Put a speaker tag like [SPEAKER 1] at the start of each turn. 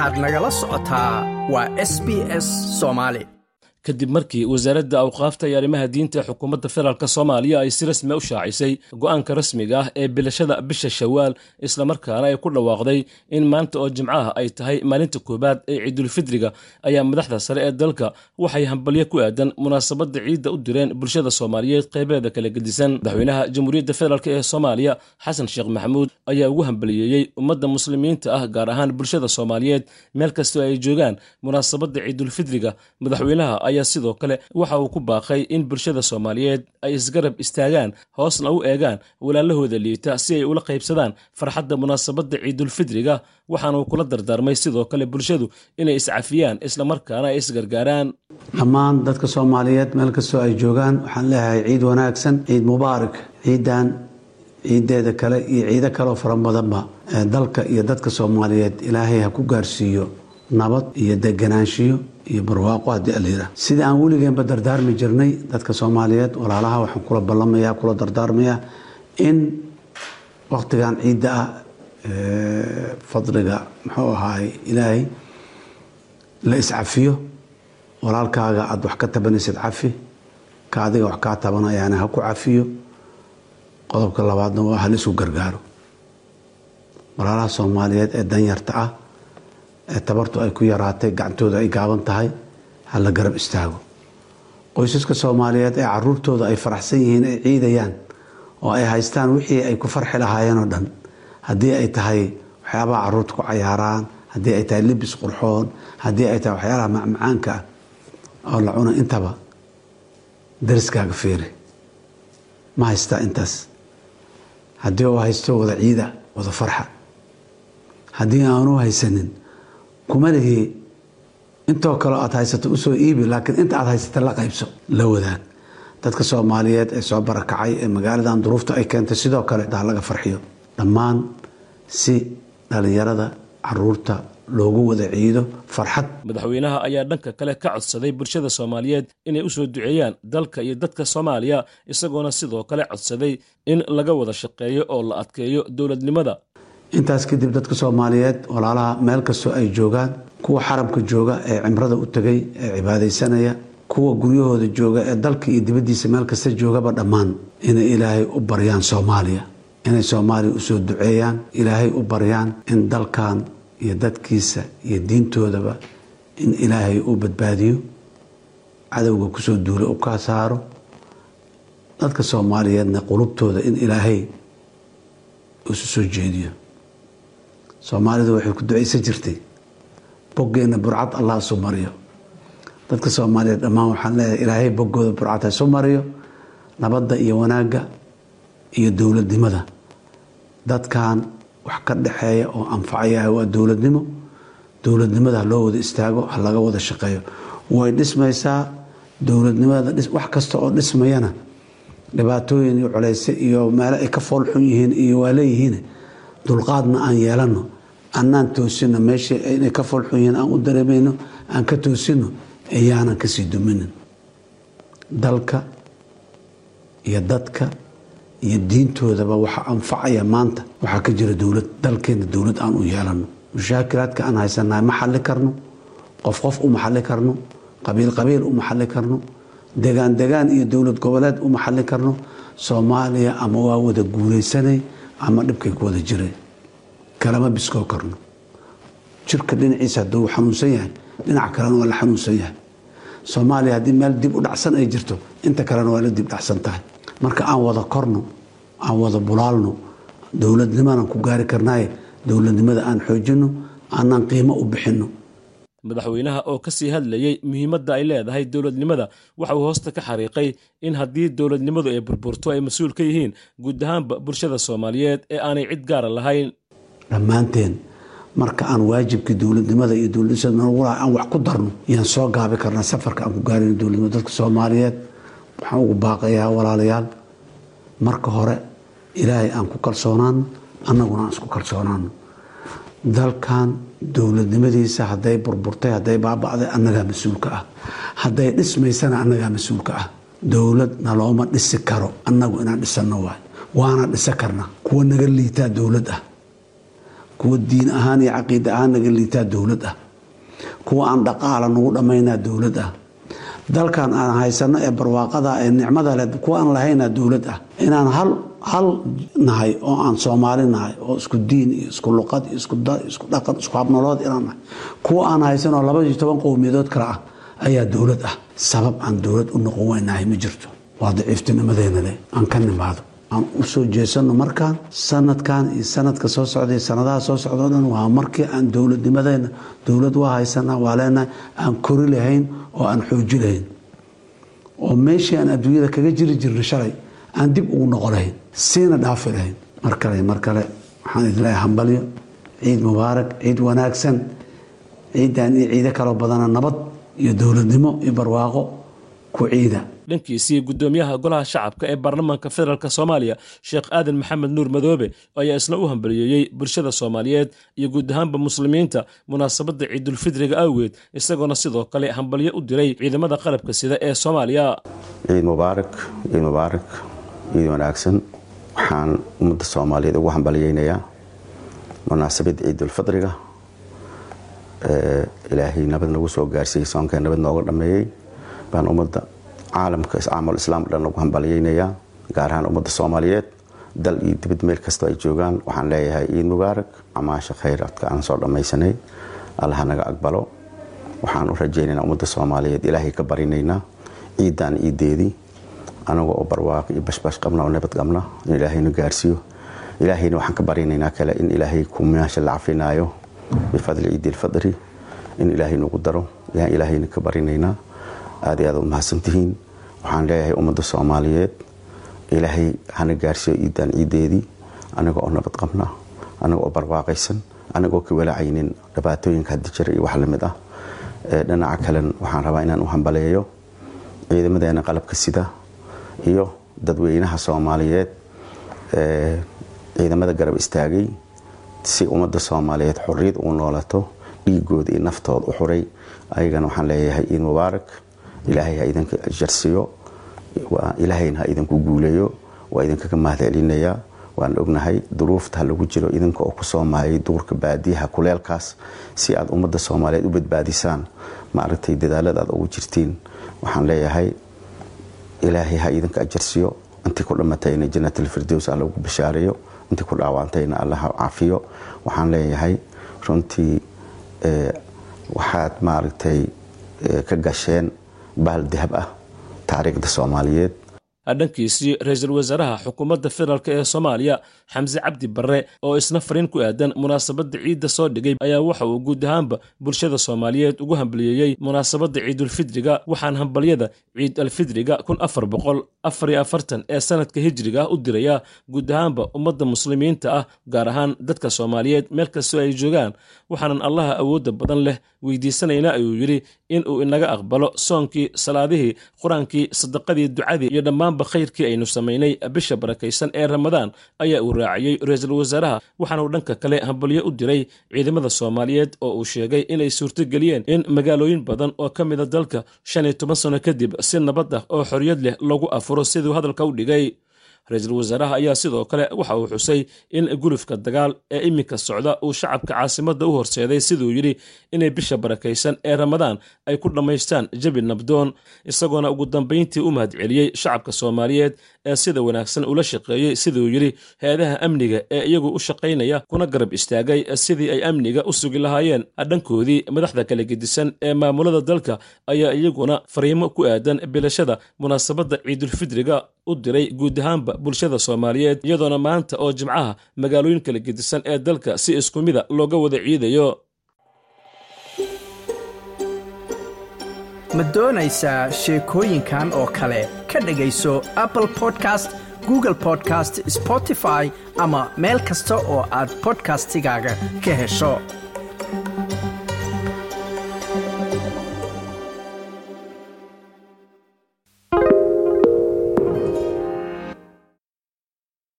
[SPEAKER 1] waxaad nagala socotaa. Waa s b s soomaali
[SPEAKER 2] kadib markii wasaaradda awqaafta iyo arrimaha diinta ee xukuumadda federaalk soomaaliya ay si rasmi u shaacisay go'aanka rasmiga ah ee bilashada bisha shawaal islamarkaana ay ku dhawaaqday in maanta oo jimcaha ay tahay maalinta koowaad ee ciidulfidriga ayaa madaxda sare ee dalka waxay hambalyo ku aadan munaasabadda ciidda u direen bulshada soomaaliyeed qeybeeda kala gedisan. Madaxweynaha jamhuuriyadda federaalk ee soomaaliya xasan sheekh maxamuud ayaa ugu hambaliyeeyey ummadda muslimiinta ah gaar ahaan bulshada soomaaliyeed meel kastoo ay joogaan munaasabadda ciidulfidriga. Madaxweynaha ayaa sidoo kale waxa uu ku baaqay in bulshada soomaaliyeed ay isgarab istaagaan hoosna u eegaan walaalahooda liita si ay ula qaybsadaan farxadda munaasabadda ciidulfidriga waxaana uu kula dardaarmay sidoo kale bulshadu inay iscafiyaan islamarkaana ay isgargaaraan.
[SPEAKER 3] Dhammaan dadka soomaaliyeed meel kastoo ay joogaan waxaan leeyahay ciid wanaagsan ciid mubaarak ciidan ciideeda kale iyo ciido kaleoo fara badanba dalka iyo dadka soomaaliyeed ilaahay ha ku gaarsiiyo nabad iyo deganaanshiyo iyo barwaaqo haddii alayidhaah sidai aan weligeenba dardaarmi jirnay dadka soomaaliyeed walaalaha waxaan kula ballamaya kula dardaarmayaa in wakhtigan ciidda ah fadliga muxuu ahaay ilaahay la iscafiyo walaalkaaga aada wax ka tabanaysid cafi ka adiga wax kaa tabanayaana ha ku cafiyo qodobka labaadna waa hal isu gargaaro. Walaalaha soomaaliyeed ee danyarta ah tabartu ay ku yaraatay gacantooda ay gaaban tahay ha la garab istaago. Qoysaska soomaaliyeed ee caruurtooda ay faraxsan yihiin ay ciidayaan oo ay haystaan wixii ay ku farxi lahaayeen oo dhan haddii ay tahay waxyaabaha carruurta ku cayaaraan haddii ay tahay libis qurxoon haddii ay tahay waxyaalaha macmacaanka ah oo la cuna intaba dariskaaga feeri ma haystaa intaas. Haddii uu haysto wada ciida wada farxa. Haddii aanu haysanin kuma lihi intoo kale aad haysato u soo iibi laakiin inta aad haysata la qaybso la wadaag dadka soomaaliyeed ee soo barakacay ee magaaladan duruufta ay keentay sidoo kale ha laga farxiyo. Dhammaan si dhalinyarada carruurta loogu wada ciido farxad.
[SPEAKER 2] Madaxweynaha ayaa dhanka kale ka codsaday bulshada soomaaliyeed inay u soo duceeyaan dalka iyo dadka soomaaliya isagoona sidoo kale codsaday in laga wada shaqeeyo oo la adkeeyo dowladnimada
[SPEAKER 3] intaas kadib dadka soomaaliyeed walaalaha meel kastoo ay joogaan kuwa xaramka jooga ee cimrada u tegay ee cibaadaysanaya kuwa guryahooda jooga ee dalka iyo dibaddiisa meel kasta joogaba dhammaan. Inay ilaahay u baryaan soomaaliya. Inay soomaaliya u soo duceeyaan. Ilaahay u baryaan in dalkan iyo dadkiisa iyo diintoodaba in ilaahay uu badbaadiyo cadowga ku soo duula u ka saaro. Dadka soomaaliyeedna qulubtooda in ilaahay isu soo jeediyo soomaalidu waxay ku ducaysan jirtay boggeenna burcad allah isu mariyo. Dadka soomaaliyeed dhammaan waxaan leeyahay ilaahay boggooda burcad ha isu mariyo nabadda iyo wanaagga iyo dowladnimada. Dadkan wax ka dhexeeya oo anfacaya waa dowladnimo. Dowladnimada ha loo wada istaago ha laga wada shaqeeyo. Way dhismaysaa dowladnimada wax kasta oo dhismayana dhibaatooyin iyo culeyse iyo meelo ay ka foolxun yihiin iyo waa leeyihiin dulqaadna aan yeelano annaan toosino meeshii inay ka foolxun yihiin aan u dareemayno aan ka toosino ayaanan ka sii duminin. Dalka iyo dadka iyo diintoodaba waxa anfacaya maanta waxaa ka jira dowlad dalkeena dowlad aan u yeelano. Mushaakilaadka aan haysanahay ma xalli karno qof qof u maxalli karno qabiil qabiil u maxalli karno degaan degaan iyo dowlad goboleed u maxalli karno soomaaliya ama waa wada guulaysanay ama dhibkay ku wada jireen kalama biskoo karno. Jirka dhinaciisa hadduu xanuunsan yahay dhinac kalena waa la xanuunsan yahay. Soomaaliya haddii meel dib u dhacsan ay jirto inta kalena waa la dib dhacsan tahay. Marka aan wada korno aan wada bulaalno dowladnimadan ku gaari karnaaye dowladnimada aan xoojino aanaan qiimo u bixinno
[SPEAKER 2] madaxweynaha oo ka sii hadlayey muhiimadda ay leedahay dowladnimada. Waxa uu hoosta ka xariiqay in haddii dowladnimadu ay burburto ay mas'uul ka yihiin guud ahaanba bulshada soomaaliyeed ee aanay cid gaara lahayn.
[SPEAKER 3] Dhammaanteen marka aan waajibkii dowladnimada iyo dowladnimada aan wax ku darno yaan soo gaabi karnaa safarka aan ku gaarino dowladnimada dadka soomaaliyeed waxaan ugu baaqayaa walaalayaal. Marka hore ilaahay aan ku kalsoonaano annaguna aan isku kalsoonaano dalkan dowladnimadiisa hadday burburtay hadday baaba'day annagaa mas'uulka ah. Hadday dhismaysana annagaa mas'uulka ah. Dowlad nalooma dhisi karo annagu inaan dhisanno waay waana dhisa karna. Kuwa naga liitaa dowlad ah. Kuwa diin ahaan iyo caqiida ahaan naga liitaa dowlad ah. Kuwa aan dhaqaala nagu dhammaynaa dowlad ah. Dalkan aan haysano ee barwaaqada ee nicmada leh kuwa aan lahaynaa dowlad ah. Inaan hal hal nahay oo aan soomaali nahay oo isku diin iyo isku luqad iyo isku dhaqan isku habnolood inaan nahay. Kuwa aan haysanoo laba iyo toban qowmiyadood kale ah ayaa dowlad ah. Sabab aan dowlad u noqon weynahay ma jirto. Waa daciiftinimadeena leh aan ka nimaado. Aan u soo markaan sanadkan iyo sanadka soo socday sanadaha soo socdao dhan waa markii aan dowladnimadeena dowlad waa haysanaa waa leenahay. Aan kori lahayn oo aan xooji lahayn. Oo meeshii aan adduunyada kaga jiri jirna shalay aan dib ugu noqo lahayn siina dhaafi lahayn mar kale mar kale waxaan idin leeyahay hambalyo ciid mubaarak ciid wanaagsan. Ciidan iyo ciido kaloo badana nabad iyo dowladnimo iyo barwaaqo ku ciida.
[SPEAKER 2] Dhankiisii gudoomiyaha golaha shacabka ee baarlamaanka federaalk soomaaliya sheekh aadan maxamed nuur madoobe ayaa isna u hambaliyeeyey bulshada soomaaliyeed iyo guud ahaanba muslimiinta munaasabadda ciidulfidriga awgeed isagoona sidoo kale hambalyo u diray ciidamada qalabka sida ee soomaaliya.
[SPEAKER 4] Ciid mubaarak ciid mubaarak ciid wanaagsan waxaan ummadda soomaaliyeed ugu hambaliyeynayaa munaasabadda ciidulfidriga ilaahay nabad nagu soo gaarsiiyey soonka nabad nooga dhameeyey baan ummadda caalamka caamal islaam dhan lagu hambaliyeynayaa gaar ahaan ummadda soomaaliyeed. Dal iyo dibad meel kastoo ay joogaan waxaan leeyahay ciid mubaarak camaasha khayraadka aan soo dhammaysanay. Allaha naga aqbalo. Waxaan u rajaynaynaa ummadda soomaaliyeed ilaahay ka barinaynaa ciidan ciideedii anaga oo barwaaqo iyo bashbash qabna oo nabad qabna in ilaahayna gaarsiiyo. Ilaahayna waxaan ka barinaynaa kale in ilaahay kumaasha la cafinaayo bifadli ciidilfadri in ilaahay nagu daro. Yaan ilaahayna ka barinaynaa aad iyo aad u mahadsantihiin. Waxaan leeyahay ummadda soomaaliyeed ilaahay hana gaarsiiyo ciidan ciideedii anaga oo nabad qabna anaga oo barwaaqaysan anagoo ka walacaynin dhibaatooyinka haddi jira iyo wax la mid ah. Dhinaca kalen waxaan rabaa inaan u hambaleeyo. Ciidamadeena qalabka sida iyo dadweynaha soomaaliyeed ciidamada garab istaagay si ummadda soomaaliyeed xorriyad ugu noolato dhiigooda iyo naftooda u xuray. Ayagana waxaan leeyahay ciid mubaarak ilaahay ha idinka jarsiyo ilaahayna ha idinku guuleeyo waa idinkaga mahad celinayaa waan ognahay duruufta lagu jiro idinka oo ku soo mahayay duurka baadiyaha kuleelkaas si aad ummadda soomaaliyeed u badbaadisaan maaragtay dadaalada aad ugu jirtiin. Waxaan leeyahay ilaahay ha idinka ajarsiyo. Intii ku dhammatayna jannatalfirdows alla ugu bashaareeyo intii ku dhaawantayna allaha cafiyo waxaan leeyahay runtii waxaad maaragtay ka gasheen bahal dahab ah taariikhda soomaaliyeed
[SPEAKER 2] dhankiisii ra'iisul wasaaraha xukuumadda federaalk ee soomaaliya xamse cabdi barre oo isna fariin ku aadan munaasabadda ciidda soo dhigay ayaa waxa uu guud ahaanba bulshada soomaaliyeed ugu hambaliyeeyey munaasabadda ciidulfidriga waxaan hambalyada ciid alfidriga kun afar boqol afar iyo afartan ee sanadka hijriga u dirayaa guud ahaanba ummadda muslimiinta ah gaar ahaan dadka soomaaliyeed meel kastoo ay joogaan waxaanan allaha awoodda badan leh weydiisanaynaa ayuu yidhi in uu inaga aqbalo soonkii salaadihii qur'aankii sadaqadii ducadii iyo dhammaanba khayrkii aynu samaynay bisha barakaysan ee ramadaan ayaa uu raaciyey ra'iisul wasaaraha waxaana uu dhanka kale hambalyo u diray ciidamada soomaaliyeed oo uu sheegay inay suurtogeliyeen in magaalooyin badan oo ka mida dalka shan iyo toban sano kadib si nabad ah oo xorriyad leh lagu afuro siduu hadalka u dhigay ra'iisul wasaaraha ayaa sidoo kale waxa uu xusay in gulufka dagaal ee iminka socda uu shacabka caasimadda u horseeday siduu yidhi inay bisha barakaysan ee ramadaan ay ku dhammaystaan jabi nabdoon isagoona ugu dambayntii u mahadceliyey shacabka soomaaliyeed ee sida wanaagsan ula shaqeeyey siduu yidhi hay'adaha amniga ee iyagu u shaqaynaya kuna garab istaagay sidii ay amniga u sugi lahaayeen. Dhankoodii madaxda kala gedisan ee maamulada dalka ayaa iyaguna fariimo ku aadan bilashada munaasabadda ciidulfidriga u diray guud ahaanba bulshada soomaaliyeed iyadoona maanta oo jimcaha magaalooyin kala gedisan ee dalka si isku mida looga wada ciidayo.
[SPEAKER 1] Ma doonaysaa sheekooyinkan oo kale? Ka dhegayso apple podcast google podcast spotify ama meel kasta oo aad bodkastigaaga ka hesho